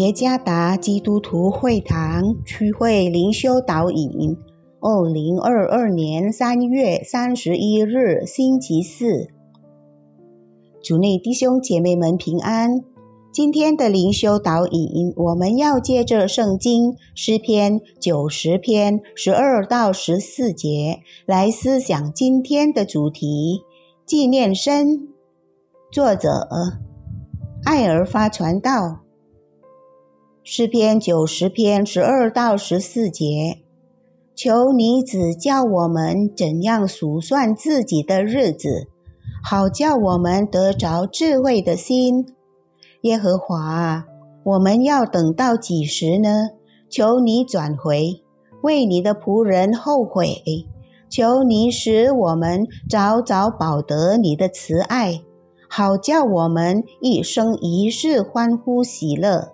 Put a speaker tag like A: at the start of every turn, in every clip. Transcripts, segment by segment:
A: 耶加达基督徒会堂区会灵修导引，二零二二年三月三十一日星期四，主内弟兄姐妹们平安。今天的灵修导引，我们要借着圣经诗篇九十篇十二到十四节来思想今天的主题：纪念生。作者艾尔发传道。诗篇九十篇十二到十四节，求你指教我们怎样数算自己的日子，好叫我们得着智慧的心。耶和华，我们要等到几时呢？求你转回，为你的仆人后悔。求你使我们早早保得你的慈爱，好叫我们一生一世欢呼喜乐。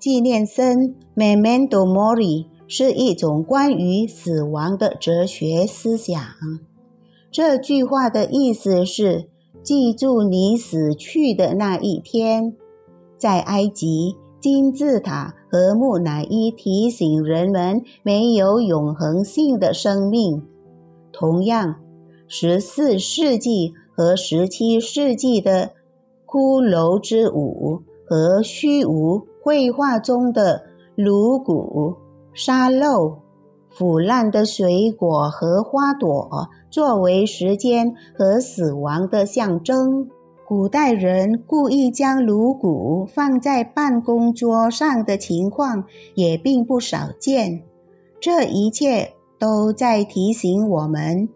A: 纪念生 （Memento Mori） 是一种关于死亡的哲学思想。这句话的意思是：记住你死去的那一天。在埃及，金字塔和木乃伊提醒人们没有永恒性的生命。同样，十四世纪和十七世纪的骷髅之舞和虚无。绘画中的颅骨、沙漏、腐烂的水果和花朵，作为时间和死亡的象征。古代人故意将颅骨放在办公桌上的情况也并不少见。这一切都在提醒我们：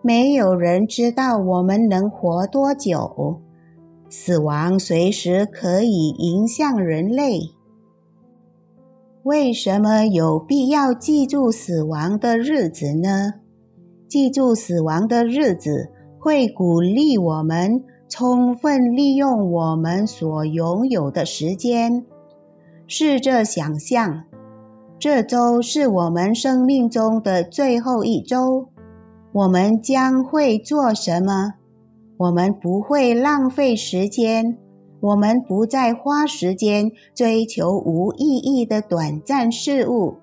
A: 没有人知道我们能活多久。死亡随时可以影响人类。为什么有必要记住死亡的日子呢？记住死亡的日子会鼓励我们充分利用我们所拥有的时间。试着想象，这周是我们生命中的最后一周，我们将会做什么？我们不会浪费时间，我们不再花时间追求无意义的短暂事物。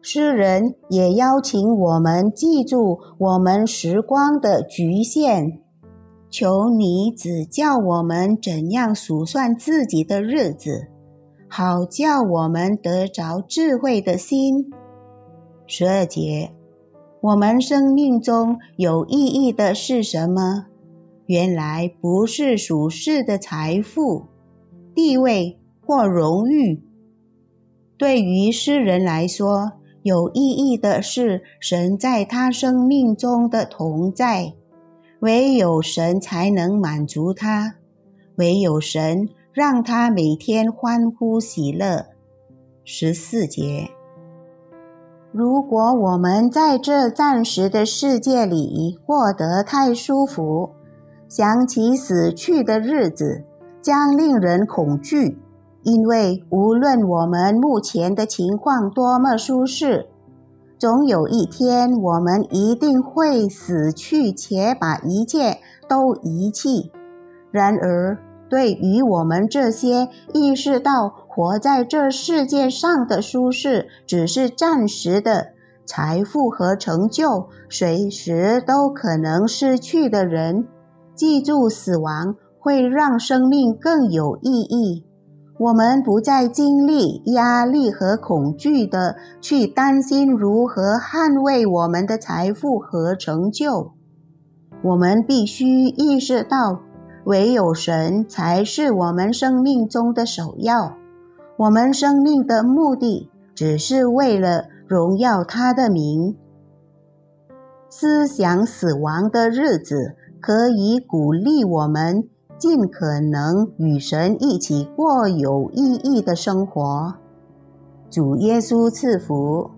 A: 诗人也邀请我们记住我们时光的局限。求你指教我们怎样数算自己的日子，好叫我们得着智慧的心。十二节，我们生命中有意义的是什么？原来不是属世的财富、地位或荣誉。对于诗人来说，有意义的是神在他生命中的同在。唯有神才能满足他，唯有神让他每天欢呼喜乐。十四节。如果我们在这暂时的世界里过得太舒服，想起死去的日子，将令人恐惧，因为无论我们目前的情况多么舒适，总有一天我们一定会死去，且把一切都遗弃。然而，对于我们这些意识到活在这世界上的舒适只是暂时的财富和成就，随时都可能失去的人，记住，死亡会让生命更有意义。我们不再经历压力和恐惧的去担心如何捍卫我们的财富和成就。我们必须意识到，唯有神才是我们生命中的首要。我们生命的目的只是为了荣耀他的名。思想死亡的日子。可以鼓励我们尽可能与神一起过有意义的生活。主耶稣赐福。